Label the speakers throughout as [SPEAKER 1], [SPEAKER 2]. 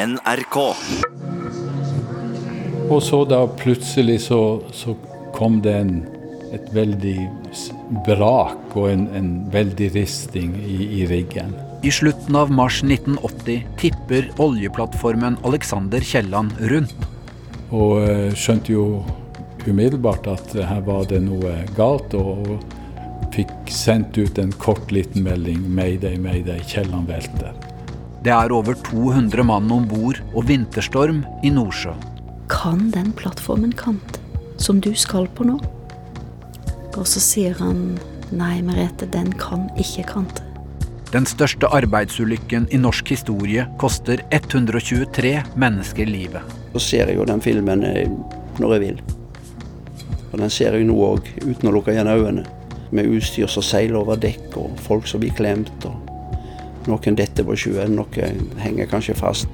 [SPEAKER 1] NRK.
[SPEAKER 2] Og så da plutselig så, så kom det en, et veldig brak og en, en veldig risting i, i riggen.
[SPEAKER 3] I slutten av mars 1980 tipper oljeplattformen Alexander Kielland rundt.
[SPEAKER 2] Og eh, skjønte jo umiddelbart at her var det noe galt, og, og fikk sendt ut en kort liten melding. Mayday, mayday, Kielland velter.
[SPEAKER 3] Det er over 200 mann om bord og vinterstorm i Nordsjø.
[SPEAKER 4] Kan den plattformen kante, som du skal på nå? Og så sier han nei, Merete, den kan ikke kante.
[SPEAKER 3] Den største arbeidsulykken i norsk historie koster 123 mennesker livet.
[SPEAKER 5] Så ser jeg jo den filmen eh, når jeg vil. Og den ser jeg nå òg uten å lukke igjen øynene. Med utstyr som seiler over dekk, og folk som blir klemt. og Noen detter på sjøen, noen henger kanskje fast.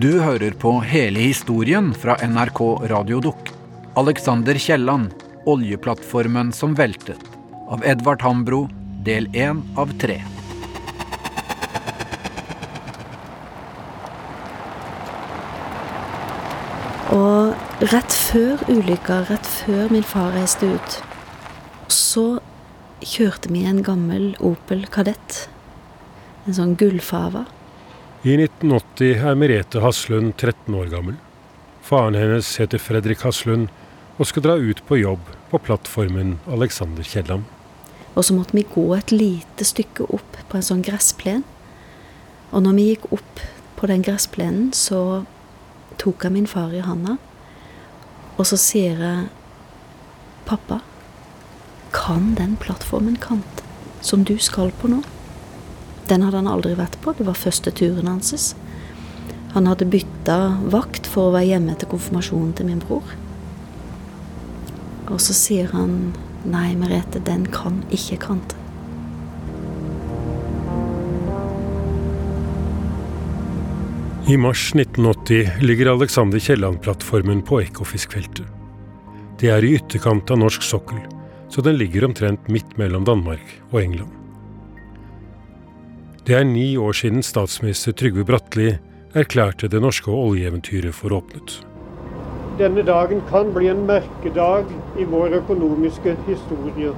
[SPEAKER 3] Du hører på hele historien fra NRK Radiodukk. Alexander Kielland, oljeplattformen som veltet. Av Edvard Hambro, del én av tre.
[SPEAKER 4] Og rett før ulykka, rett før min far reiste ut, så kjørte vi en gammel Opel Kadett. En sånn gullfava.
[SPEAKER 6] I 1980 er Merete Haslund 13 år gammel. Faren hennes heter Fredrik Haslund og skal dra ut på jobb på plattformen Alexander Kielland.
[SPEAKER 4] Og så måtte vi gå et lite stykke opp på en sånn gressplen. Og når vi gikk opp på den gressplenen, så tok jeg min far i handa. Og så sier jeg Pappa, kan den plattformen kante som du skal på nå? Den hadde han aldri vært på. Det var første turen hans. Han hadde bytta vakt for å være hjemme til konfirmasjonen til min bror. Og så sier han nei, Merete, den kan ikke kante.
[SPEAKER 6] I mars 1980 ligger Alexander Kielland-plattformen på Ekofiskfeltet. Det er i ytterkant av norsk sokkel, så den ligger omtrent midt mellom Danmark og England. Det er ni år siden statsminister Trygve Bratteli erklærte det norske oljeeventyret for åpnet.
[SPEAKER 7] Denne dagen kan bli en merkedag i vår økonomiske historie.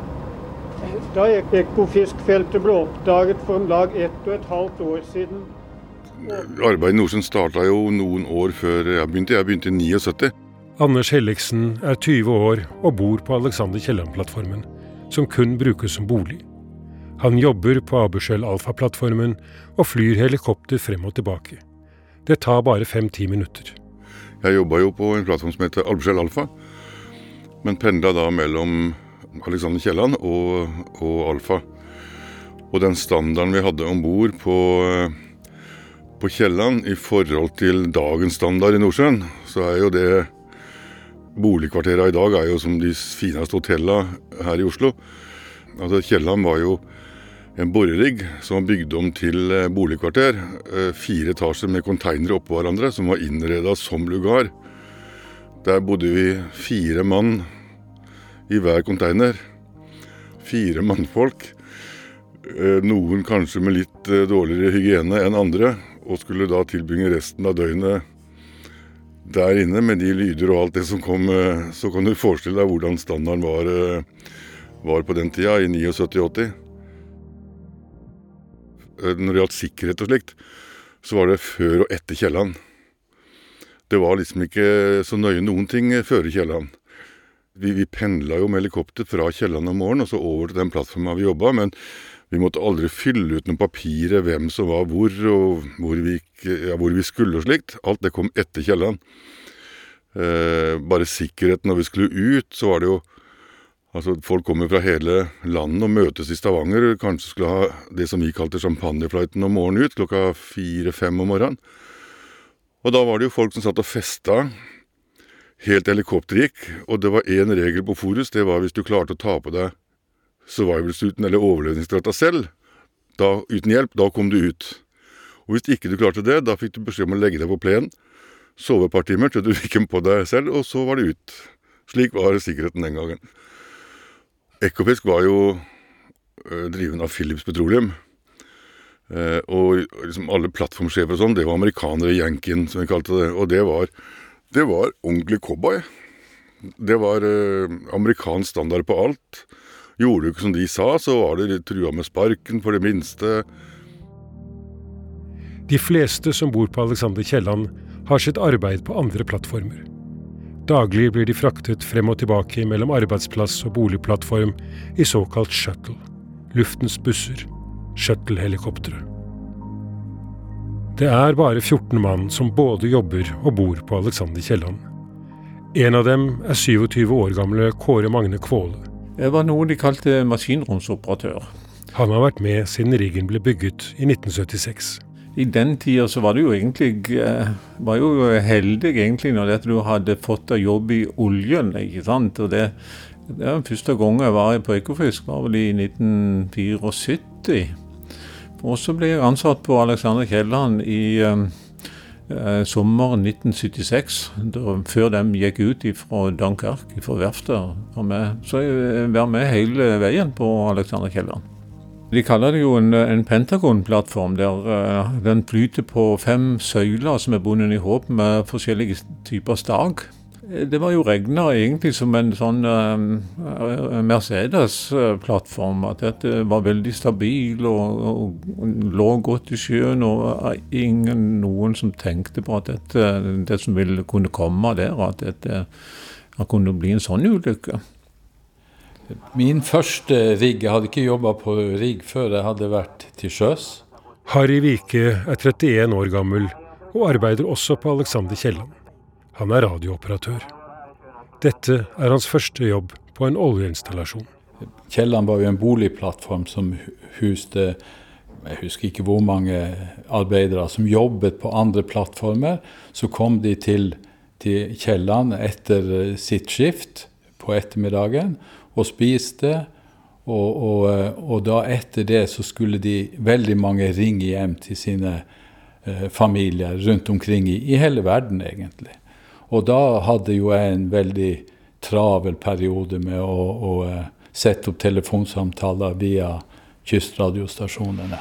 [SPEAKER 7] Da Ekofiskfeltet ble oppdaget for om lag ett og et halvt år siden,
[SPEAKER 8] Arbeidet i Nordsjøen starta jo noen år før jeg begynte. Jeg begynte i 79.
[SPEAKER 6] Anders Helligsen er 20 år og bor på Alexander Kielland-plattformen, som kun brukes som bolig. Han jobber på Abushell Alfa-plattformen og flyr helikopter frem og tilbake. Det tar bare fem-ti minutter.
[SPEAKER 8] Jeg jobba jo på en plattform som heter Abushell Alfa, men pendla da mellom Alexander Kielland og, og Alfa. Og den standarden vi hadde om bord på, på Kielland i forhold til dagens standard i Nordsjøen, så er jo det Boligkvartera i dag er jo som de fineste hotella her i Oslo. Altså Kielland var jo en borerigg som var bygd om til eh, boligkvarter. Eh, Fire etasjer med konteinere oppå hverandre som var innreda som lugar. Der bodde vi fire mann i hver konteiner. Fire mannfolk. Eh, Noen kanskje med litt dårligere hygiene enn andre, og skulle da tilbringe resten av døgnet der inne med de lyder og alt det som kom. eh, Så kan du forestille deg hvordan standarden var, eh, var på den tida, i 79-80. Eh, Når det gjaldt sikkerhet og slikt, så var det før og etter Kielland. Det var liksom ikke så nøye noen ting før Kielland. Vi, vi pendla jo med helikopter fra Kielland om morgenen og så over til den plattforma vi jobba, men vi måtte aldri fylle ut noen papirer hvem som var hvor, og hvor vi, ja, hvor vi skulle og slikt. Alt det kom etter Kielland. Eh, bare sikkerheten når vi skulle ut, så var det jo Altså, folk kommer fra hele landet og møtes i Stavanger. Kanskje skulle ha det som vi kalte champagneflighten om morgenen ut, klokka fire-fem om morgenen. Og da var det jo folk som satt og festa helt til helikopteret gikk. Og det var én regel på Forus, det var hvis du klarte å ta på deg survival-suiten eller overlevningsdrakta selv, da, uten hjelp, da kom du ut. Og hvis ikke du klarte det, da fikk du beskjed om å legge deg på plenen, sove et par timer til du fikk den på deg selv, og så var det ut. Slik var sikkerheten den gangen. Ekofisk var jo øh, driven av Philips Petroleum. Eh, og liksom alle plattformsjefer og sånn, det var amerikanere, yankeen, som vi kalte det. Og det var, det var ordentlig cowboy. Det var eh, amerikansk standard på alt. Gjorde du ikke som de sa, så var det trua med sparken for det minste.
[SPEAKER 6] De fleste som bor på Alexander Kielland, har sitt arbeid på andre plattformer. Daglig blir de fraktet frem og tilbake mellom arbeidsplass og boligplattform i såkalt shuttle, luftens busser shuttle-helikoptre. Det er bare 14 mann som både jobber og bor på Alexander Kielland. En av dem er 27 år gamle Kåre Magne Kvåle.
[SPEAKER 1] Jeg var noe de kalte maskinromsoperatør.
[SPEAKER 6] Han har vært med siden riggen ble bygget i 1976.
[SPEAKER 1] I den tida så var du jo egentlig eh, var jo heldig egentlig når du hadde fått deg jobb i oljen. ikke sant? Og det, det var første gang jeg var på Ekofisk, var vel i 1974. Og så ble jeg ansatt på Alexander Kielland i eh, sommeren 1976, da, før de gikk ut fra Dunkerque, fra verftet. Så jeg var med hele veien på Alexander Kielland. De kaller det jo en, en Pentagon-plattform, der uh, den flyter på fem søyler som er bundet i håp med forskjellige typer stag. Det var jo regna egentlig som en sånn uh, Mercedes-plattform. At dette var veldig stabil og, og, lå godt i sjøen. Og ingen noen som tenkte på at dette, det som ville kunne komme der, at dette at kunne bli en sånn ulykke.
[SPEAKER 2] Min første rigg Jeg hadde ikke jobba på rigg før jeg hadde vært til sjøs.
[SPEAKER 6] Harry Vike er 31 år gammel og arbeider også på Alexander Kielland. Han er radiooperatør. Dette er hans første jobb på en oljeinstallasjon.
[SPEAKER 2] Kielland var jo en boligplattform som huste jeg husker ikke hvor mange arbeidere som jobbet på andre plattformer. Så kom de til, til Kielland etter sitt skift på ettermiddagen og spiste. Og, og, og, da etter det så skulle de veldig mange ringe hjem til sine eh, familier rundt omkring i, i hele verden, egentlig. Og da hadde jo jeg en veldig travel periode med å, å uh, sette opp telefonsamtaler via kystradiostasjonene.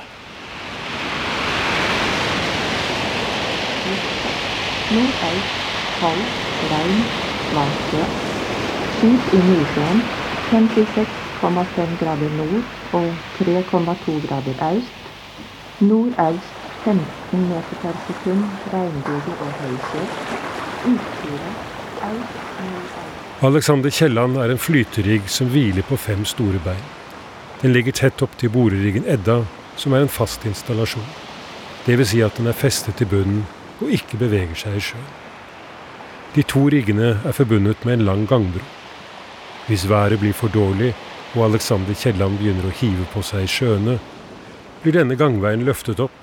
[SPEAKER 9] Nordøst, halv, regn, svalke. Syd i Nordsjøen 56,5 grader nord og 3,2 grader øst. Nordøst 15 meter per sekund, regnbyger og høysjø.
[SPEAKER 6] Alexander Kielland er en flyterigg som hviler på fem store bein. Den ligger tett opp til boreriggen Edda, som er en fast installasjon. Dvs. Si at den er festet til bunnen og ikke beveger seg i sjøen. De to riggene er forbundet med en lang gangbro. Hvis været blir for dårlig og Alexander Kielland begynner å hive på seg i sjøene, blir denne gangveien løftet opp,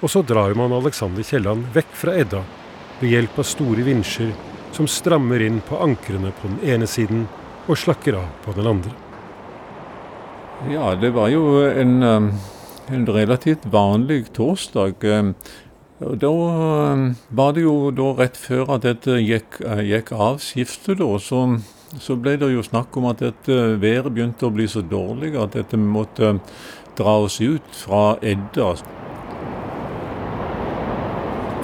[SPEAKER 6] og så drar man Alexander Kielland vekk fra Edda ved hjelp av store vinsjer som strammer inn på ankrene på den ene siden og slakker av på den andre.
[SPEAKER 1] Ja, det var jo en, um, en relativt vanlig torsdag. Og da um, var det jo rett før at dette gikk, uh, gikk av skiftet, da, så, så, ble det jo snakk om at dette været begynte å bli så dårlig at dette måtte dra oss ut fra Edda.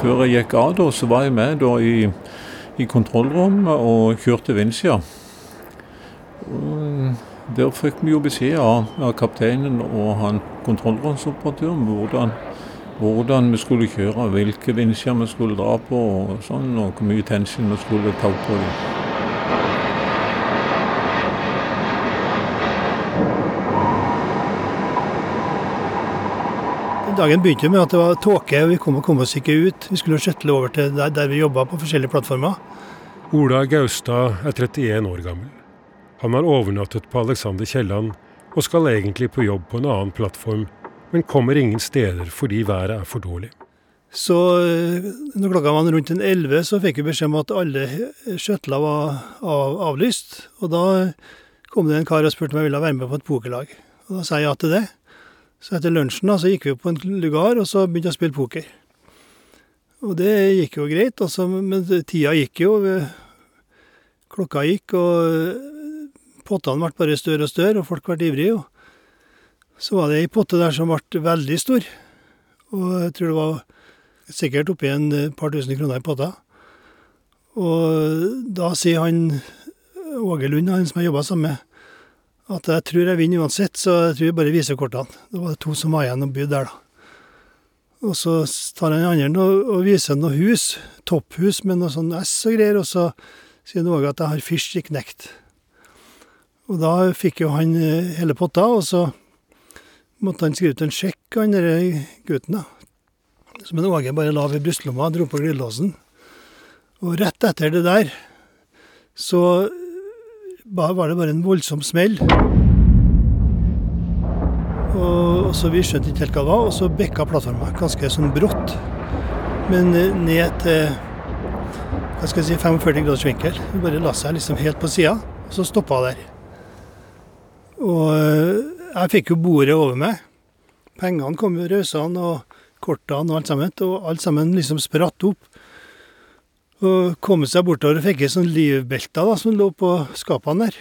[SPEAKER 1] Før jeg gikk av, da, så var jeg med da, i, i kontrollrommet og kjørte Vincia. Der fikk vi jo beskjed av, av kapteinen og han kontrollromsoperatøren hvordan, hvordan vi skulle kjøre, hvilke vinsjer vi skulle dra på og sånn, og hvor mye tension vi skulle ta på dem.
[SPEAKER 10] Dagen begynte med at det var tåke, og vi kom, kom oss ikke ut. Vi skulle skjøtle over til der, der vi jobba på forskjellige plattformer.
[SPEAKER 6] Ola Gaustad er 31 år gammel. Han har overnattet på Alexander Kielland og skal egentlig på jobb på en annen plattform, men kommer ingen steder fordi været er for dårlig.
[SPEAKER 10] Så eh, når klokka var rundt en 11, så fikk vi beskjed om at alle skjøtler var av, avlyst. Og da kom det en kar og spurte om jeg ville være med på et pokerlag. Og da sa jeg ja til det. Så etter lunsjen da, så gikk vi opp på en lugar og så begynte å spille poker. Og det gikk jo greit, også, men tida gikk jo. Klokka gikk, og pottene ble bare større og større, og folk ble ivrige. Og så var det ei potte der som ble veldig stor. Og jeg tror det var sikkert oppi en par tusen kroner i potta. Og da sier han Åge Lund, han som jeg jobba sammen med, at jeg tror jeg vinner uansett, så jeg tror jeg bare viser kortene. Det var to som var igjen og bydde der, da. Og så tar han andre og, og viser noe hus, topphus med noe sånn S og greier, og så sier han òg at jeg har fish i knekt. Og da fikk jo han eh, hele potta, og så måtte han skrive ut en sjekk, han derre gutten, da. Som en Åge bare la ved brystlomma, dro på glidelåsen. Og rett etter det der så var det bare en voldsom smell. Og, så Vi skjønte ikke helt hva det var, og så bekka plattforma ganske sånn brått. Men eh, ned til hva skal jeg si, 45 graders vinkel. Det bare la seg liksom helt på sida, og så stoppa der. Og eh, jeg fikk jo bordet over meg. Pengene kom jo rausende, og kortene og alt sammen. Og alt sammen liksom spratt opp. Og kom seg bortover og fikk ei sånn livbelte da, som lå på skapene der.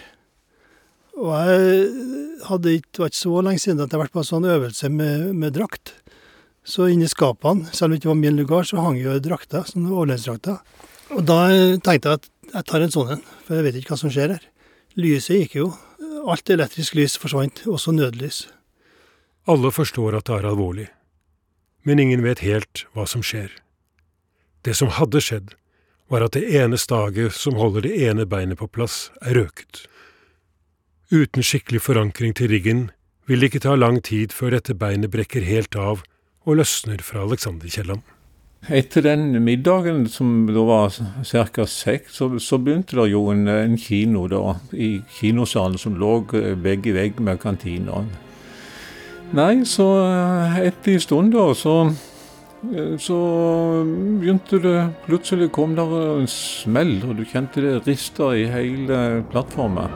[SPEAKER 10] Og jeg hadde ikke vært så lenge siden at jeg har vært på en sånn øvelse med, med drakt. Så inni skapene, selv om det ikke var min lugar, så hang jo drakter, sånne overlevelsesdrakter. Og da tenkte jeg at jeg tar en sånn en, for jeg vet ikke hva som skjer her. Lyset gikk jo. Alt elektrisk lys forsvant, også nødlys.
[SPEAKER 6] Alle forstår at det er alvorlig, men ingen vet helt hva som skjer. Det som hadde skjedd, var at det ene staget som holder det ene beinet på plass, er røket. Uten skikkelig forankring til riggen vil det ikke ta lang tid før dette beinet brekker helt av og løsner fra Alexander Kielland.
[SPEAKER 1] Etter den middagen, som da var ca. seks, så, så, begynte det jo en, en, kino da, i kinosalen som lå eh, vegg i vegg med kantina. Nei, så eh, etter en stund da, så, så begynte det Plutselig kom der en smell, og du kjente det rista i hele plattformen.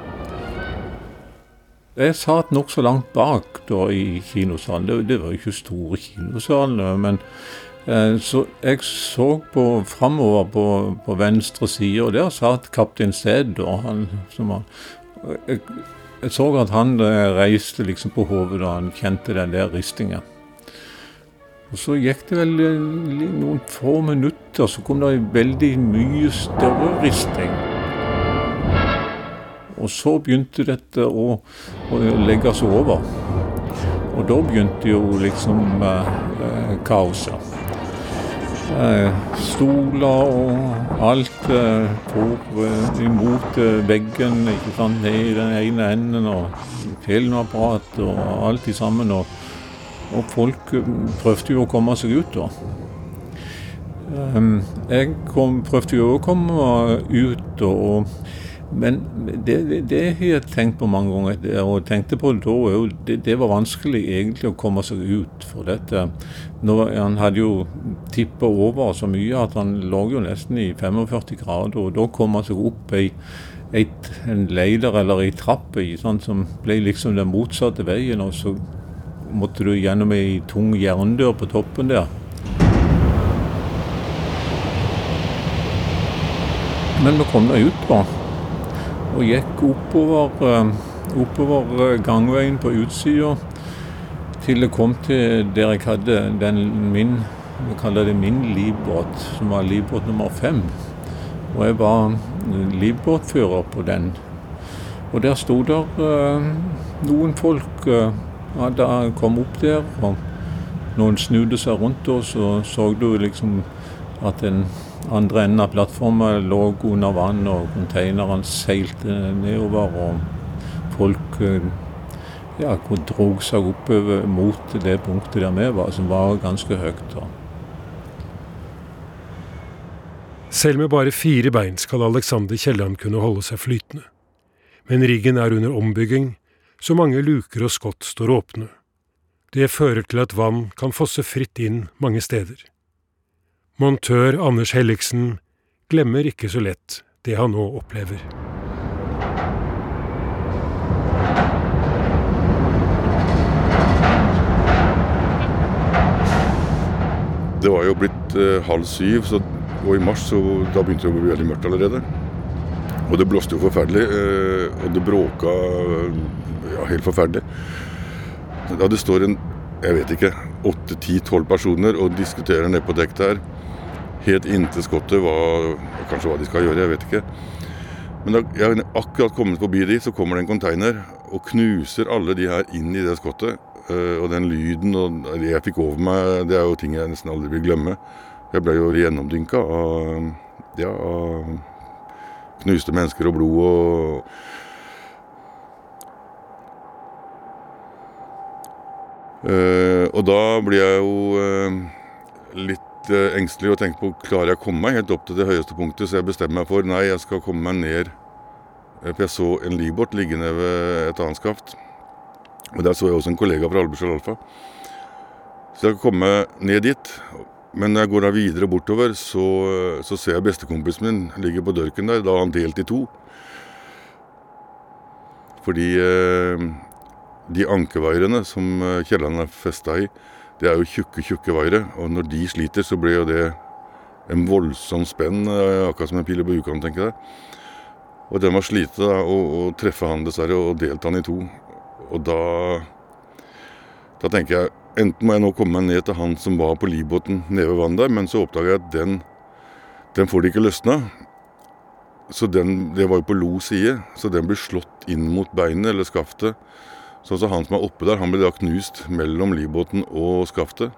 [SPEAKER 1] Jeg satt nokså langt bak da i kinosalen. Det, det var jo ikke store kinosaler, men eh, så jeg så på framover på, på, venstre side, og der satt kaptein Sted. Og han, han, jeg, jeg, så at han eh, reiste liksom på hodet da han kjente den der ristingen. Og Så gikk det vel eh, noen få minutter, så kom det veldig mye større risting. Og så begynte dette å, å legge seg over. Og da begynte jo liksom eh, kaoset. Eh, stoler og alt eh, for eh, imot eh, veggen ikke sant, ned i den ene enden, og filmapparat og alt i sammen. Og, og, folk eh, prøvde jo å komme seg ut, da. jeg kom, prøvde jo å komme ut, og men det, det, har jeg tenkt på mange ganger, og tenkte på det da det, det, var vanskelig egentlig å komme seg ut for dette. Nå, han hadde jo tippa over så mye at han lå jo nesten i 45 grader, og da kom han seg opp ei, et, en leider eller ei trapp sånn, som ble liksom den motsatte veien, og så måtte du gjennom ei tung jerndør på toppen der. Men vi kom da ut, da og gikk oppover, eh, oppover eh, gangveien på utsida til det kom til der jeg hadde den min vi kaller det min livbåt, som var livbåt nummer fem. Og jeg var livbåtfører på den. Og der sto der uh, noen folk uh, da kom opp der. og Noen snudde seg rundt oss, og så du liksom at den andre enden av plattformen lå under vann, og konteineren seilte nedover. Og folk eh, ja, dro seg oppover mot det punktet der vi var, som var ganske høyt. Da.
[SPEAKER 6] Selv med bare fire bein skal Alexander Kielland kunne holde seg flytende. Men riggen er under ombygging, så mange luker og skott står åpne. Det fører til at vann kan fosse fritt inn mange steder. Montør Anders Helligsen glemmer ikke så lett det han nå opplever.
[SPEAKER 8] Det var jo blitt eh, halv syv, så, og i mars så da begynte det å bli veldig mørkt allerede. Og det blåste jo forferdelig, eh, og det bråka ja, helt forferdelig. Da det står en jeg vet ikke, åtte, ti, tolv personer og diskuterer nede på dekk der. Helt inntil skottet hva, kanskje hva de skal gjøre, jeg vet ikke. Men da jeg akkurat kommet forbi de, så kommer det en container og knuser alle de her inn i det skottet. Uh, og den lyden og det jeg fikk over meg, det er jo ting jeg nesten aldri vil glemme. Jeg ble jo gjennomdynka av, ja, av knuste mennesker og blod og Uh, og da blir jeg jo uh, litt uh, engstelig og tenker på klarer jeg å komme meg helt opp til det høyeste punktet. Så jeg bestemmer meg for nei, jeg skal komme meg ned. For jeg så en livbåt liggende ved et annet skaft. Og der så jeg også en kollega fra Albertskjell Alfa. Så jeg skal komme ned dit. Men når jeg går da videre bortover, så, så ser jeg bestekompisen min ligge på dørken der. Da har han delt i to. Fordi de ankevaierne som eh, Kielland er festa i, det er jo tjukke, tjukke vaiere. Og når de sliter, så blir jo det en voldsom spenn, eh, akkurat som en pil på ukan, tenker jeg. Og den var slite og treffe han dessverre, og delte han i to. Og da Da tenker jeg enten må jeg nå komme meg ned til han som var på livbåten nede ved vannet der, men så oppdager jeg at den, den får de ikke løsna. Så den, det var jo på lo side, så den blir slått inn mot beinet eller skaftet. Så altså han som er oppe der, han blir da knust mellom livbåten og skaftet.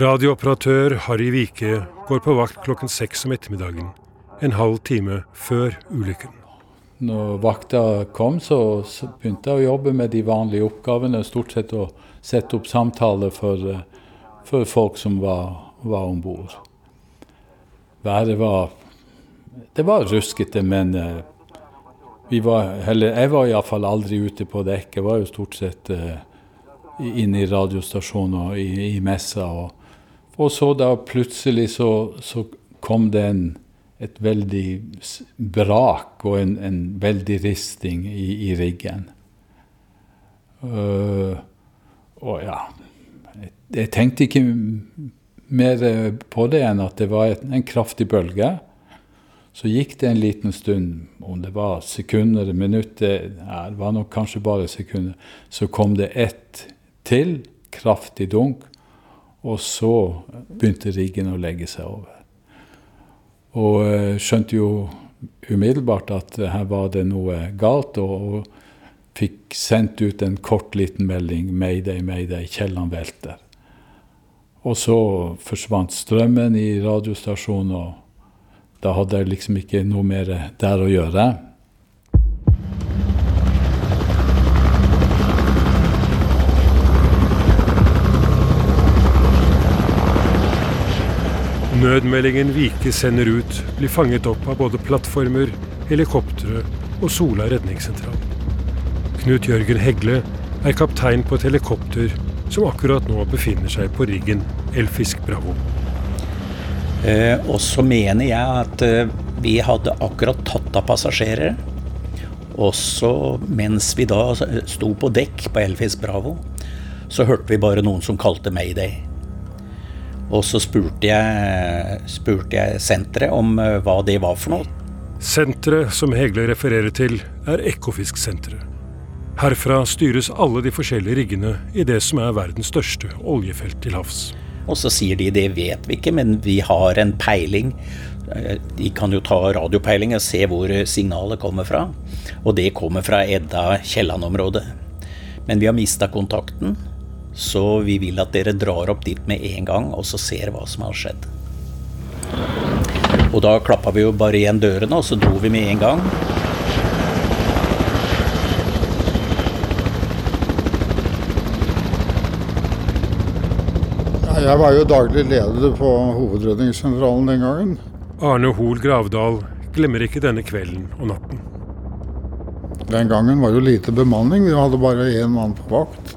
[SPEAKER 6] Radiooperatør Harry Vike går på vakt klokken seks om ettermiddagen, en halv time før ulykken.
[SPEAKER 2] Når vakta kom, så begynte jeg å jobbe med de vanlige oppgavene. Stort sett å sette opp samtaler for, for folk som var, var om bord. Været var Det var ruskete, men eh, vi var, eller jeg var iallfall aldri ute på dekk. Jeg var jo stort sett uh, inne i radiostasjoner i, i messa. Og, og, så da plutselig så, så kom det en, et veldig brak og en, en veldig risting i, i riggen. Uh, og ja jeg, jeg, tenkte ikke mer på det enn at det var et, en kraftig bølge. Så gikk det en liten stund, om det var sekunder, minutter, ja, det var nok kanskje bare sekunder, så kom det ett til, kraftig dunk, og så begynte riggen å legge seg over. Og uh, skjønte jo umiddelbart at uh, her var det noe galt, og, fikk sendt ut en kort, liten melding 'Mayday, mayday, Kielland velter'. Og så forsvant strømmen i radiostasjonen. og da hadde jeg liksom ikke noe mer der å gjøre.
[SPEAKER 6] Nødmeldingen Vike sender ut, blir fanget opp av både plattformer, helikoptre og Sola redningssentral. Knut Jørgen Hegle er kaptein på et helikopter som akkurat nå befinner seg på riggen Elfisk Bravo.
[SPEAKER 11] Eh, og så mener jeg at eh, vi hadde akkurat tatt av passasjerer. Og så mens vi da sto på dekk på Elfisk Bravo, så hørte vi bare noen som kalte Mayday. Og så spurte jeg, spurte jeg senteret om eh, hva det var for noe.
[SPEAKER 6] Senteret som Hegle refererer til, er Ekofisk-senteret. Herfra styres alle de forskjellige riggene i det som er verdens største oljefelt til havs.
[SPEAKER 11] Og så sier de det vet vi ikke, men vi har en peiling. Eh, de kan jo ta radiopeiling og se hvor signalet kommer fra. Og det kommer fra Edda Kielland-området. Men vi har mista kontakten, så vi vil at dere drar opp dit med en gang og så ser hva som har skjedd. Og da klappa vi jo bare igjen dørene, og så dro vi med en gang.
[SPEAKER 12] Jeg var jo daglig leder på Hovedredningssentralen den gangen.
[SPEAKER 6] Arne Hoel Gravdal glemmer ikke denne kvelden og natten.
[SPEAKER 12] Den gangen var det jo lite bemanning, vi hadde bare én mann på vakt.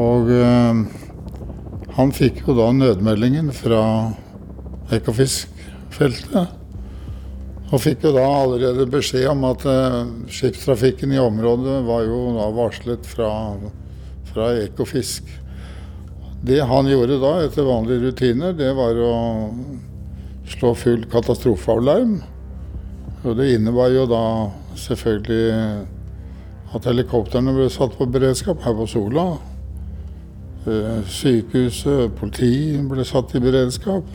[SPEAKER 12] Og øh, han fikk jo da nødmeldingen fra Ekofisk-feltet. Og fikk jo da allerede beskjed om at eh, skipstrafikken i området var jo da varslet fra, fra Ekofisk. Det han gjorde da, etter vanlige rutiner, det var å slå full katastrofealarm. Og det innebar jo da selvfølgelig at helikoptrene ble satt på beredskap her på Sola. Eh, sykehuset, politi ble satt i beredskap.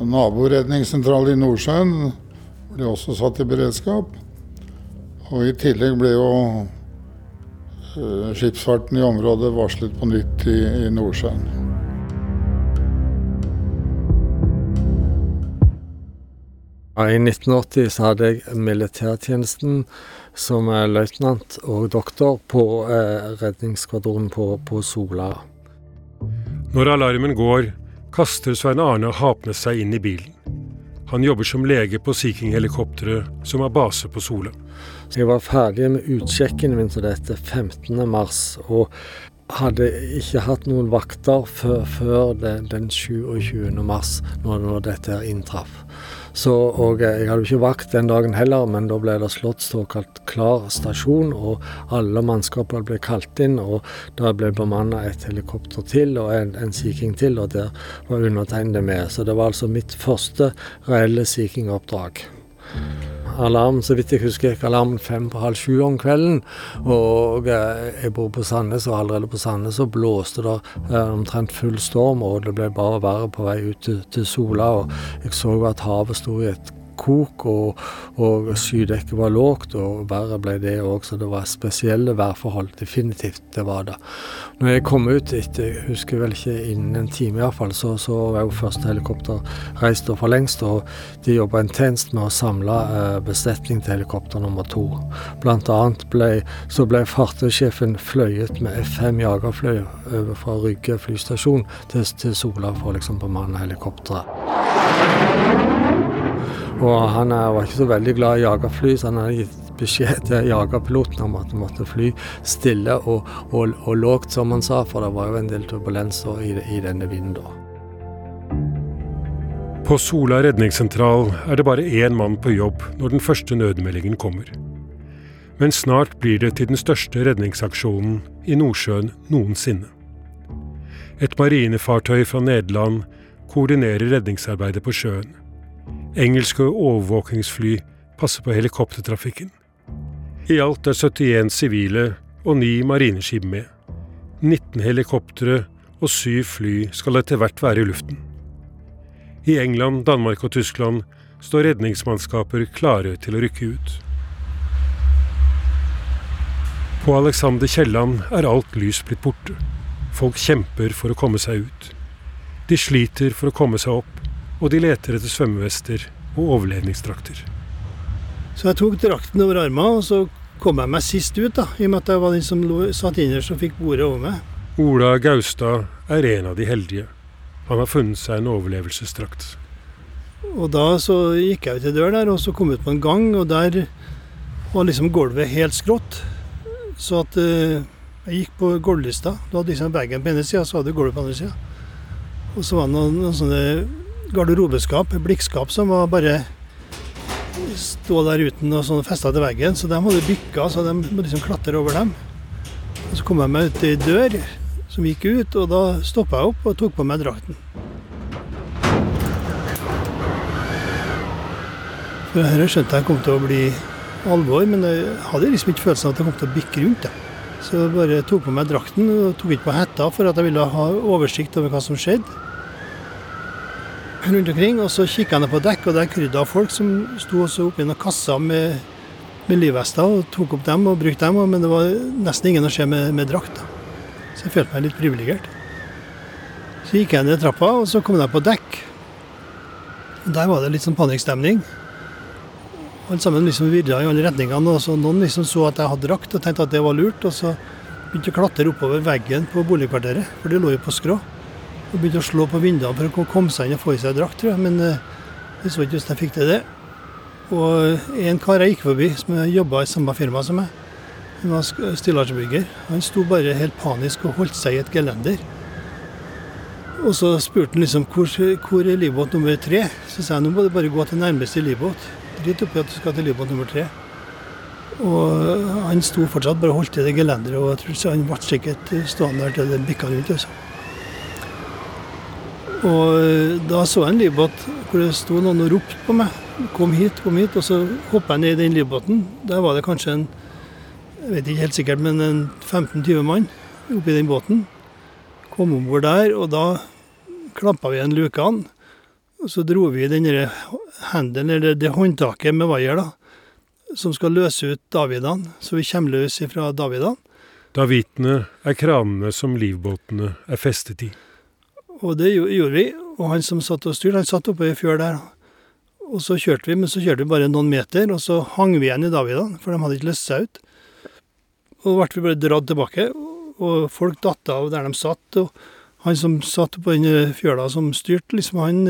[SPEAKER 12] Naboredningssentralen i Nordsjøen ble også satt i beredskap. Og i tillegg ble jo skipsfarten i området varslet på nytt i, i Nordsjøen.
[SPEAKER 13] I 1980 så hadde jeg militærtjenesten som er løytnant og doktor på eh, redningsskvadronen på, på, Sola.
[SPEAKER 6] Når alarmen går, kaster Svein Arne Hapnes seg inn i bilen. Han jobber som lege på Sea helikopteret som har base på Sola.
[SPEAKER 13] Jeg var ferdig med utsjekken min til dette 15. mars, og hadde ikke hatt noen vakter før, før den, den 27. mars, når, når dette inntraff. Så, og jeg hadde ikke vakt den dagen heller, men da ble det slått såkalt klar stasjon, og alle mannskapene ble kalt inn, og da ble bemanna et helikopter til og en, en Sea King til, og der var undertegnede med. Så det var altså mitt første reelle Sea King-oppdrag alarm, så vidt jeg husker, gikk alarmen fem på halv sju om kvelden. Og jeg bor på Sandnes, og allerede på Sandnes så blåste det eh, omtrent full storm, og det ble bare verre på vei ut til, til Sola. Og jeg så at havet sto i et kok, og, og skydekket var lågt, og verre ble det òg. Så det var spesielle værforhold. Definitivt, det var det. Når jeg kom ut etter, jeg husker vel ikke innen en time iallfall, så, så var jo første helikopter reist for lengst, og de jobba intenst med å samle eh, besetning til helikopter nummer to. Blant annet ble, så ble fartøysjefen fløyet med F-5 jagerfly over fra Rygge flystasjon til, til Sola for liksom bemanne helikopteret. Og han var ikke så veldig glad i jagerfly, så han hadde gitt beskjed til jagerpiloten om at han måtte fly stille og, og, og lågt, som han sa, for det var jo en del turbulenser i, i denne vinden. da.
[SPEAKER 6] På Sola redningssentral er det bare én mann på jobb når den første nødmeldingen kommer. Men snart blir det til den største redningsaksjonen i Nordsjøen noensinne. Et marinefartøy fra Nederland koordinerer redningsarbeidet på sjøen. Engelske overvåkingsfly passer på helikoptertrafikken. I alt er 71 sivile og 9 marineskip med. 19 helikoptre og 7 fly skal etter hvert være i luften. I England, Danmark og Tyskland står redningsmannskaper klare til å rykke ut. På Alexander Kielland er alt lys blitt borte. Folk kjemper for å komme seg ut. De sliter for å komme seg opp, og de leter etter svømmevester og overlevningsdrakter.
[SPEAKER 10] Så jeg tok drakten over armene, og så kom jeg meg sist ut, da, i og med at jeg var den som satt innerst og fikk bordet over meg.
[SPEAKER 6] Ola Gaustad er en av de heldige. Han har funnet seg en overlevelsesdrakt.
[SPEAKER 10] Og da så gikk jeg ut til døren der, og så kom jeg ut på en gang, og der var liksom gulvet helt skrått. Så at uh, jeg gikk på gulvlista. Du hadde liksom bagen på ene sida, så hadde du gulvet på andre sida. Og så var det noen, noen sånne garderobeskap, blikkskap, som var bare stå der uten og sånn festa til veggen. Så de hadde bykka, så de måtte liksom klatre over dem. Og Så kom jeg meg ut ei dør som gikk ut, og da stoppa jeg opp og tok på meg drakten. For Dette skjønte jeg kom til å bli alvor, men jeg hadde liksom ikke følelsen av at jeg kom til å bikke rundt. det. Så jeg bare tok på meg drakten og tok ikke på hetta for at jeg ville ha oversikt over hva som skjedde rundt omkring. Og så kikka jeg ned på dekk, og der krydde av folk som sto også oppi noen kasser med, med livvester og tok opp dem og brukte dem, men det var nesten ingen å se med, med drakt. da. Så jeg følte meg litt privilegert. Så gikk jeg ned trappa, og så kom jeg på dekk. Og Der var det litt sånn panikkstemning. Alle sammen liksom virra i alle retningene. og så Noen liksom så at jeg hadde drakt og tenkte at det var lurt. Og så begynte jeg å klatre oppover veggen på boligkvarteret, for det lå jo på skrå og begynte å slå på vinduene for å komme seg inn og få i seg drakt, tror jeg. Men det eh, så ikke ut som jeg fikk til det. Og en kar jeg gikk forbi, som jobba i samme firma som meg, han var stillasbygger, han sto bare helt panisk og holdt seg i et gelender. Og så spurte han liksom hvor, hvor er livbåt nummer tre. Så sa jeg nå må du bare gå til nærmeste livbåt. Drit oppi at du skal til livbåt nummer tre. Og han sto fortsatt bare holdt i det gelenderet, og jeg tror han ble sikkert stående der til det bikka rundt. altså. Og eh, da så jeg en livbåt hvor det sto noen og ropte på meg. Kom hit, kom hit. Og så hoppa jeg ned i den livbåten. Der var det kanskje en jeg vet ikke helt sikkert, men en 15-20 mann oppi den båten. Kom om bord der, og da klappa vi igjen lukene. Og så dro vi den hendelen, eller det håndtaket med vaier, da, som skal løse ut Davidene, så vi kommer løs fra Davidene.
[SPEAKER 6] Davitene er kranene som livbåtene er festet i.
[SPEAKER 10] Og det gjorde vi. Og han som satt og styrte, han satt oppe i fjøl der. Og så kjørte vi, men så kjørte vi bare noen meter, og så hang vi igjen i Davidene, for de hadde ikke løst seg ut. Og ble vi bare dratt tilbake, og folk datt av der de satt. Og han som satt på den fjøla som styrte, liksom, han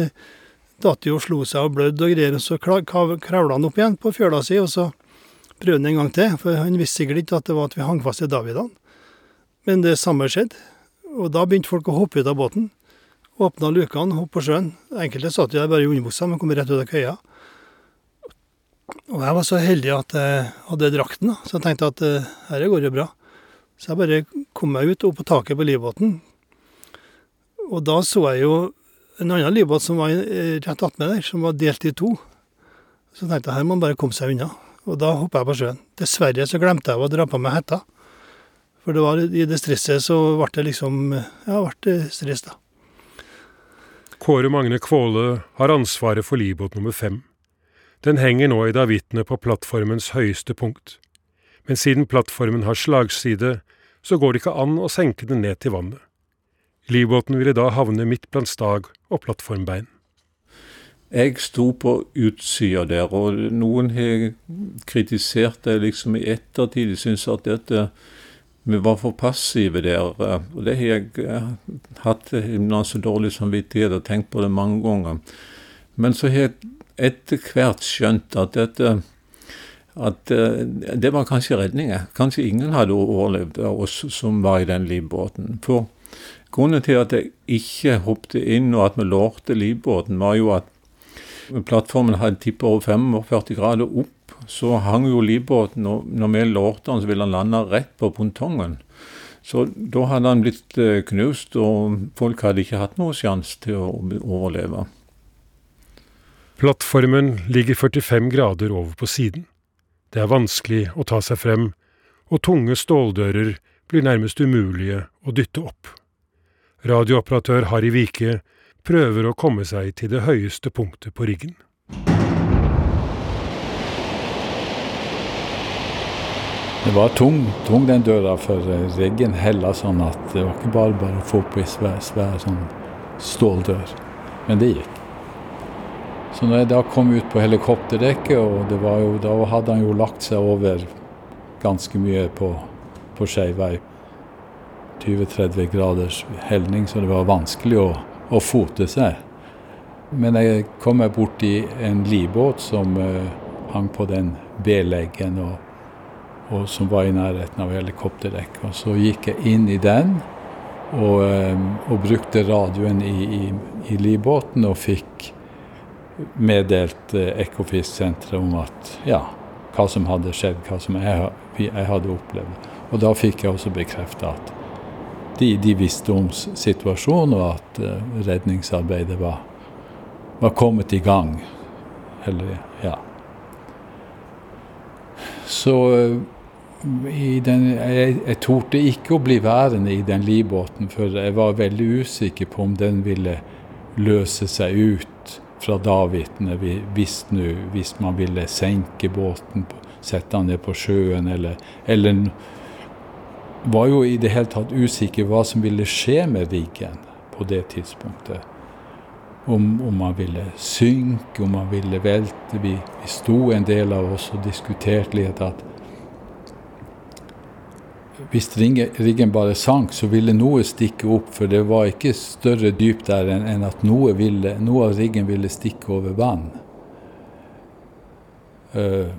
[SPEAKER 10] datt jo og slo seg og blødde og greier. Og så kravla han opp igjen på fjøla si, og så prøvde han en gang til. For han visste sikkert ikke at det var at vi hang fast i Davidene. Men det samme skjedde. Og da begynte folk å hoppe ut av båten. Åpna lukene, hopp på sjøen. Enkelte satt jo der bare i underbuksa, men kom rett ut av køya. Og jeg var så heldig at jeg hadde drakten, så jeg tenkte at uh, her går det bra. Så jeg bare kom meg ut, opp på taket på livbåten. Og da så jeg jo en annen livbåt som var eh, rett attmed der, som var delt i to. Så tenkte jeg her må man bare komme seg unna. Og da hoppa jeg på sjøen. Dessverre så glemte jeg å dra på meg hetta. For det var i det stresset så ble det liksom Ja, ble det stress, da.
[SPEAKER 6] Kåre Magne Kvåle har ansvaret for livbåt nummer fem. Den henger nå i davittene på plattformens høyeste punkt. Men siden plattformen har slagside, så går det ikke an å senke den ned til vannet. Livbåten ville da havne midt blant stag og plattformbein.
[SPEAKER 1] Jeg sto på utsida der, og noen har kritisert det liksom i ettertid. De syns at dette vi var for passive der. Og det har jeg hatt hatt så dårlig samvittighet og tenkt på det mange ganger. Men så har jeg etter hvert skjønt at dette at eh, det var kanskje redningen. Kanskje ingen hadde overlevd av oss som var i den livbåten. For grunnen til at jeg ikke hoppet inn og at vi lårte livbåten, var jo at plattformen hadde tippet over 45 grader opp, så hang jo livbåten, og når vi lårte den, så ville han lande rett på pontongen. Så da hadde han blitt eh, knust, og folk hadde ikke hatt noen sjanse til å overleve.
[SPEAKER 6] Plattformen ligger 45 grader over på siden. Det er vanskelig å ta seg frem, og tunge ståldører blir nærmest umulige å dytte opp. Radiooperatør Harry Vike prøver å komme seg til det høyeste punktet på riggen.
[SPEAKER 2] Det var tung, tung den døra, for riggen hella sånn at det var ikke bare bare å få opp ei svær, svær sånn ståldør. Men det gikk. Så når jeg da kom ut på helikopterdekket, og jo, da hadde han jo lagt seg over ganske mye på, på skeiv vei. 20-30 graders helning, så det var vanskelig å å fote seg. Men jeg kom meg borti en livbåt som uh, hang på den B-leggen, og, og, som var i nærheten av helikopterdekk. Og så gikk jeg inn i den og, um, og brukte radioen i, i, i, livbåten og fikk meddelt Ekofisk-senteret om at ja, hva som hadde skjedd, hva som jeg, jeg hadde opplevd. Og da fikk jeg også bekrefta at de, de, visste om situasjonen, og at uh, redningsarbeidet var, var, kommet i gang. Eller, ja. Så den, jeg, jeg torde ikke å bli værende i den livbåten, for jeg var veldig usikker på om den ville løse seg ut fra Davidene hvis, hvis man ville senke båten, sette den ned på sjøen, eller, eller var jo i det hele tatt usikker hva som ville skje med riggen på det tidspunktet. Om, om man ville synke, om man ville velte. Vi, vi sto en del av oss og diskuterte litt at hvis riggen bare sank, så ville noe stikke opp, for det var ikke større dyp der enn at noe, ville, noe av riggen ville stikke over vann. Uh,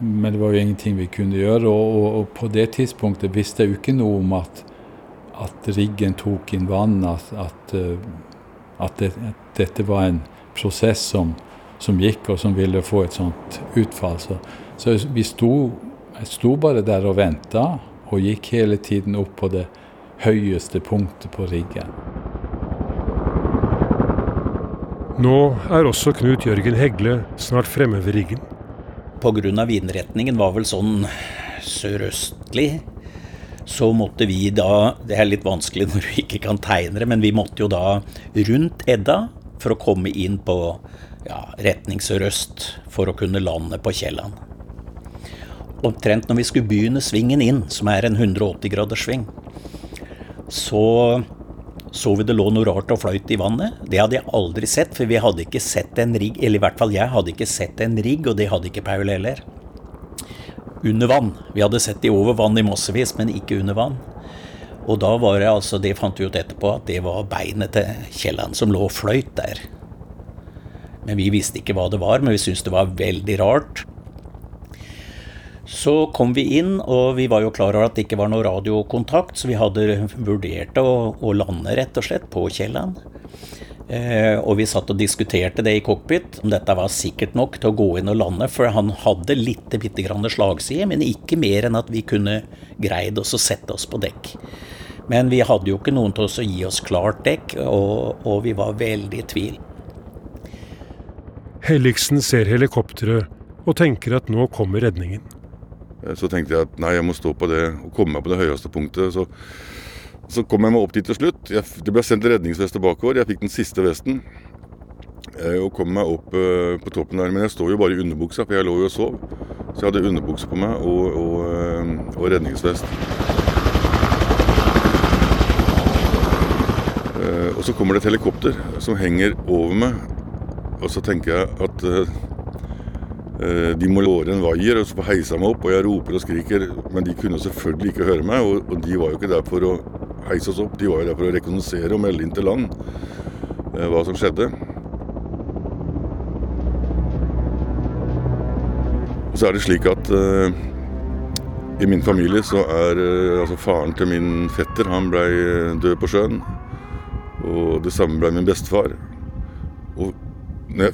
[SPEAKER 2] men det var jo ingenting vi kunne gjøre. Og, og, på det tidspunktet visste jeg jo ikke noe om at, at riggen tok inn vann, at, at, eh, at, det, at, dette var en prosess som, som, gikk, og som ville få et sånt utfall. Så, så sto, jeg sto bare der og venta, og gikk hele tiden opp på det høyeste punktet på riggen.
[SPEAKER 6] Nå er også Knut Jørgen Hegle snart fremme ved riggen
[SPEAKER 11] pga. vindretningen var vel sånn sørøstlig, så måtte vi da Det er litt vanskelig når du ikke kan tegne det, men vi måtte jo da rundt Edda for å komme inn på ja, retning sørøst for å kunne lande på Kielland. Omtrent når vi skulle begynne svingen inn, som er en 180 graders sving, så så vi det lå noe rart og fløyt i vannet. Det hadde jeg aldri sett, for vi hadde ikke sett en rigg, eller i hvert fall jeg hadde ikke sett en rigg, og det hadde ikke Paul heller. Under vann. Vi hadde sett de over vann i massevis, men ikke under vann. Og da var det altså, det fant vi ut etterpå, at det var beinet til Kielland som lå og fløyt der. Men vi visste ikke hva det var, men vi syntes det var veldig rart. Så kom vi inn, og vi var jo klar over at det ikke var noe radiokontakt, så vi hadde vurdert å, å lande rett og slett på Kielland. Eh, og vi satt og diskuterte det i cockpit, om dette var sikkert nok til å gå inn og lande. For han hadde litt bitte grann slagside, men ikke mer enn at vi kunne greid oss å sette oss på dekk. Men vi hadde jo ikke noen til å gi oss klart dekk, og, og vi var veldig i tvil.
[SPEAKER 6] Helligsen ser helikopteret og tenker at nå kommer redningen.
[SPEAKER 8] Eh, så tenkte jeg at nei, jeg må stå på det og komme meg på det høyeste punktet. Så, så kom jeg meg opp dit til slutt. Jeg, det ble sendt redningsvester bakover. Jeg fikk den siste vesten eh, og kom meg opp uh, på toppen der. Men jeg står jo bare i underbuksa, for jeg lå jo og sov. Så jeg hadde underbukse på meg og, og, og redningsvest. Og så kommer det et helikopter som henger over meg. Og så tenker jeg at Eh, de må låre en vaier og så heise meg opp, og jeg roper og skriker. Men de kunne selvfølgelig ikke høre meg, og, de var jo ikke der for å heise oss opp. De var jo der for å rekognosere og melde inn til land eh, hva som skjedde. Og så er det slik at uh, i min familie så er uh, altså faren til min fetter han ble død på sjøen. Og det samme ble min bestefar. Og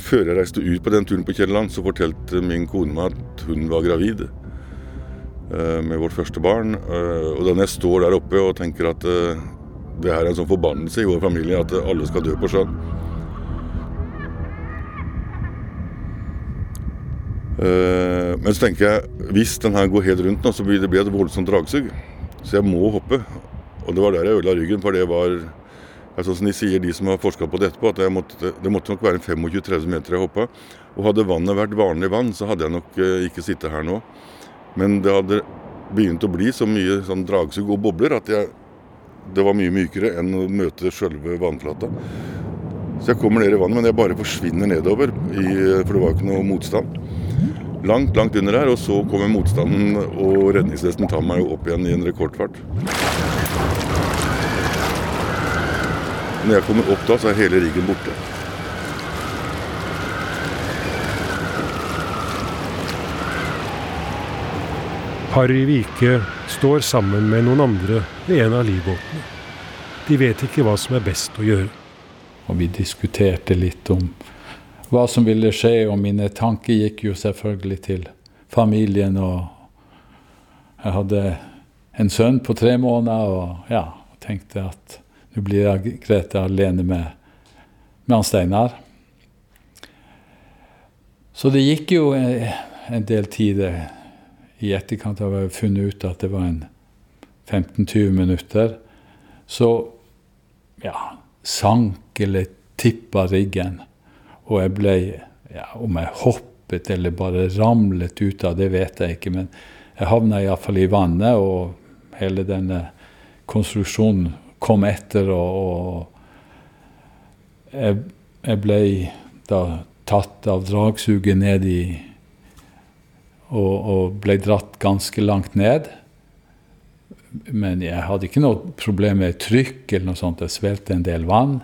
[SPEAKER 8] før jeg reiste ut på den turen på Kielland, så fortalte min kone meg at hun var gravid uh, med vårt første barn. Uh, og da jeg står der oppe og tenker at uh, det her er en sånn forbannelse i vår familie, at alle skal dø på sjøen. men så tenker jeg hvis den her går helt rundt nå, så blir det et voldsomt dragsug. Så jeg må hoppe. Og det var der jeg ødela ryggen, for det var sånn som de sier, de som har forska på det etterpå, at måtte, det måtte nok være 25-30 meter jeg hoppa. Og hadde vannet vært vanlig vann, så hadde jeg nok eh, ikke sittet her nå. Men det hadde begynt å bli så mye sånn dragsug og bobler at jeg, det var mye mykere enn å møte sjølve vannflata. Så jeg kommer ned i vannet, men jeg bare forsvinner nedover, i, for det var ikke noe motstand. Langt, langt under her, og så kommer motstanden, og redningsvesten tar meg opp igjen i en rekordfart. Når jeg kommer opp da, så er hele riggen borte.
[SPEAKER 6] Harry Vike står sammen med noen andre ved en av livbåtene. De vet ikke hva som er best å gjøre.
[SPEAKER 2] Og vi diskuterte litt om hva som ville skje, og mine tanker gikk jo selvfølgelig til familien. Og jeg hadde en sønn på tre måneder og ja, tenkte at nå blir jeg Grete alene med, med han Steinar. Så det gikk jo en del tid i etterkant av å ha funnet ut at det var en 15-20 minutter. Så ja, sank eller tippa riggen. Og jeg ble ja, Om jeg hoppet eller bare ramlet ut av, det vet jeg ikke. Men jeg havna iallfall i vannet, og hele denne konstruksjonen kom etter, og, og jeg, jeg, ble da tatt av dragsuget ned i og, og, ble dratt ganske langt ned. Men jeg hadde ikke noe problem med trykk eller noe sånt. Jeg svelgte en del vann.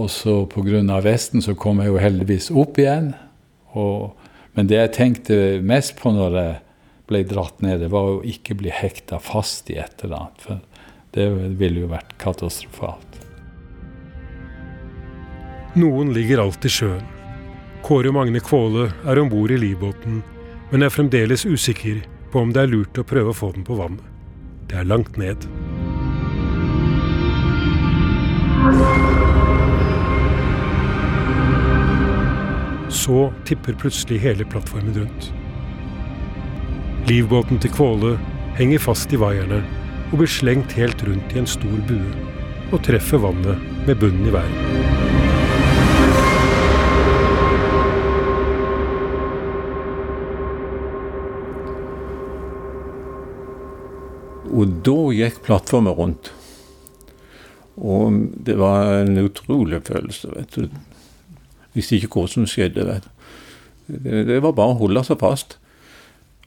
[SPEAKER 2] Og så pga. vesten så kom jeg jo heldigvis opp igjen. Og, men det jeg tenkte mest på når jeg ble dratt ned, det var å ikke bli hekta fast i et eller annet. Det ville jo vært katastrofalt.
[SPEAKER 6] Noen ligger alt i sjøen. Kåre Magne Kvåle er om bord i livbåten, men er fremdeles usikker på om det er lurt å prøve å få den på vannet. Det er langt ned. Så tipper plutselig hele plattformen rundt. Livbåten til Kvåle henger fast i vaierne og blir slengt helt rundt i en stor bue, og treffer vannet med bunnen i været.
[SPEAKER 1] Og da gikk plattformen rundt. Og det var en utrolig følelse, vet du. Visste ikke hva som skjedde. vet du. Det, det var bare å holde seg fast.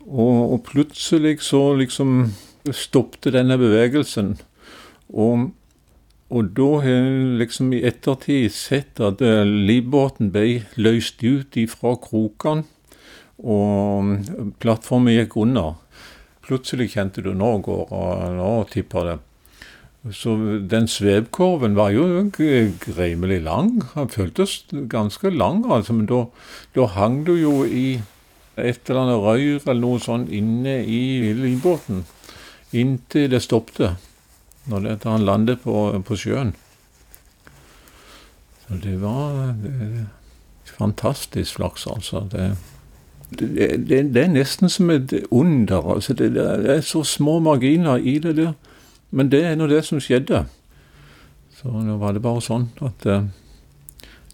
[SPEAKER 1] Og, og plutselig så liksom stoppet denne bevegelsen. Og, og da har jeg liksom i ettertid sett at uh, livbåten ble løst ut ifra krokene, og plattformen gikk under. Plutselig kjente du nå går og nå tipper det. Så den svevkorven var jo rimelig lang. Den føltes ganske lang, altså. Men da, da hang du jo i et eller annet røyr eller noe sånt inne i livbåten. Inntil det stoppet. Når det, han landet på, på sjøen. Så det var det, fantastisk flaks, altså. Det, det, er nesten som et under. altså det, er så små marginer i det der. Men det er nå det som skjedde. Så nå var det bare sånn at uh,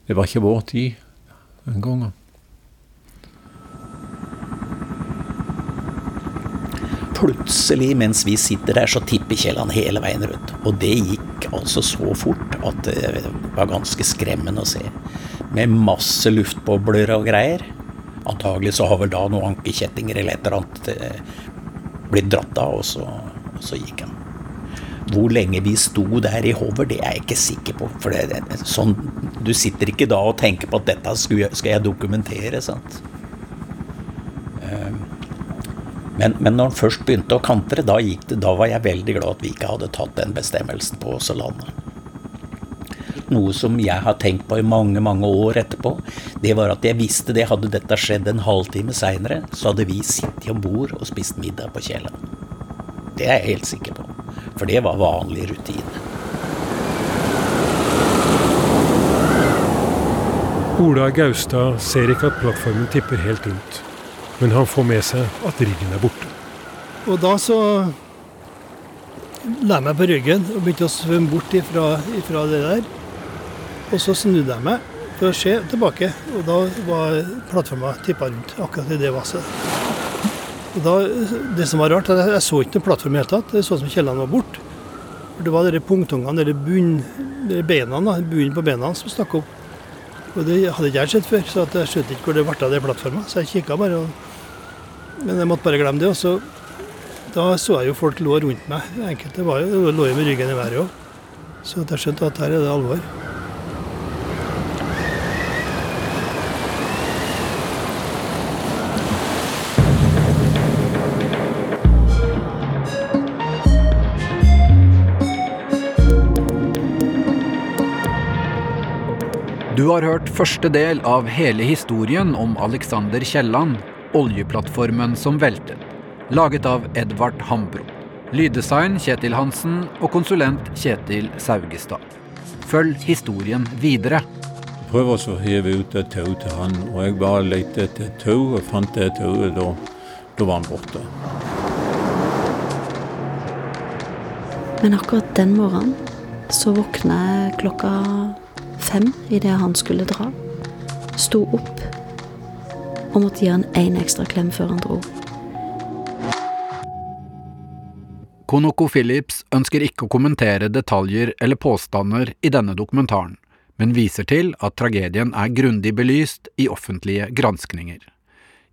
[SPEAKER 1] det var ikke vår tid den gangen.
[SPEAKER 11] Plutselig, mens vi sitter der, så tipper Kielland hele veien rundt. Og det gikk altså så fort at det var ganske skremmende å se. Med masse luftbobler og greier. Antagelig så har vel da noen ankekjettinger eller et eller annet eh, blitt dratt av, og så, og så gikk han. Hvor lenge vi sto der i hover, det er jeg ikke sikker på. For det, det, sånn, du sitter ikke da og tenker på at dette skal jeg, skal jeg dokumentere. sant? Ehm, men, men, når han først begynte å kantre, da, det, da, var jeg veldig glad at vi ikke hadde tatt den bestemmelsen på oss å lande. Noe som jeg har tenkt på i mange mange år etterpå, det var at jeg visste det hadde dette skjedd en halvtime seinere, så hadde vi sittet om bord og spist middag på Kjelen. Det er jeg helt sikker på. For det var vanlig rutine.
[SPEAKER 6] Ola Gaustad ser ikke at plattformen tipper helt rundt, men han får med seg at riggen er borte.
[SPEAKER 10] Og da så la jeg meg på ryggen og begynte å svømme bort ifra, ifra det der. Og så snudde jeg meg for å se tilbake, og da var plattforma tippa rundt akkurat i det vasset. Og Da, det som var rart, jeg, jeg så ikke noen plattform i det hele tatt. Det så ut som kjellene var borte. Det var de punktungene, de, bunn, beina, på beina som stakk opp. Og Det hadde ikke jeg sett før, så jeg skjønte ikke hvor det ble av den plattforma. Så jeg kikka bare. Og, men jeg måtte bare glemme det. Og så, da så jeg jo folk lå rundt meg. Enkelte var jo, lå jo med ryggen i været òg. Så jeg skjønte at her er det alvor.
[SPEAKER 3] Du har hørt første del av hele historien om Alexander Kielland, oljeplattformen som veltet. Laget av Edvard Hambro. Lyddesign Kjetil Hansen og konsulent Kjetil Saugestad. Følg historien videre.
[SPEAKER 1] Prøv å heve ut et tau til han, og jeg bare lette etter et tau og fant det tauet. Da, da var han borte.
[SPEAKER 4] Men akkurat den morgenen så våkna jeg klokka fem idet han skulle dra. Sto opp og måtte gi han én ekstra klem før han dro.
[SPEAKER 3] Konoko Phillips ønsker ikke å kommentere detaljer eller påstander i denne dokumentaren, men viser til at tragedien er grundig belyst i offentlige granskninger.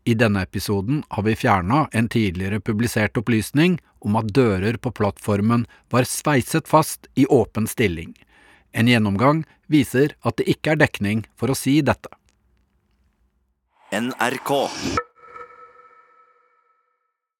[SPEAKER 3] I denne episoden har vi fjerna en tidligere publisert opplysning om at dører på plattformen var sveiset fast i åpen stilling. En gjennomgang viser at det ikke er dekning for å si dette.
[SPEAKER 14] NRK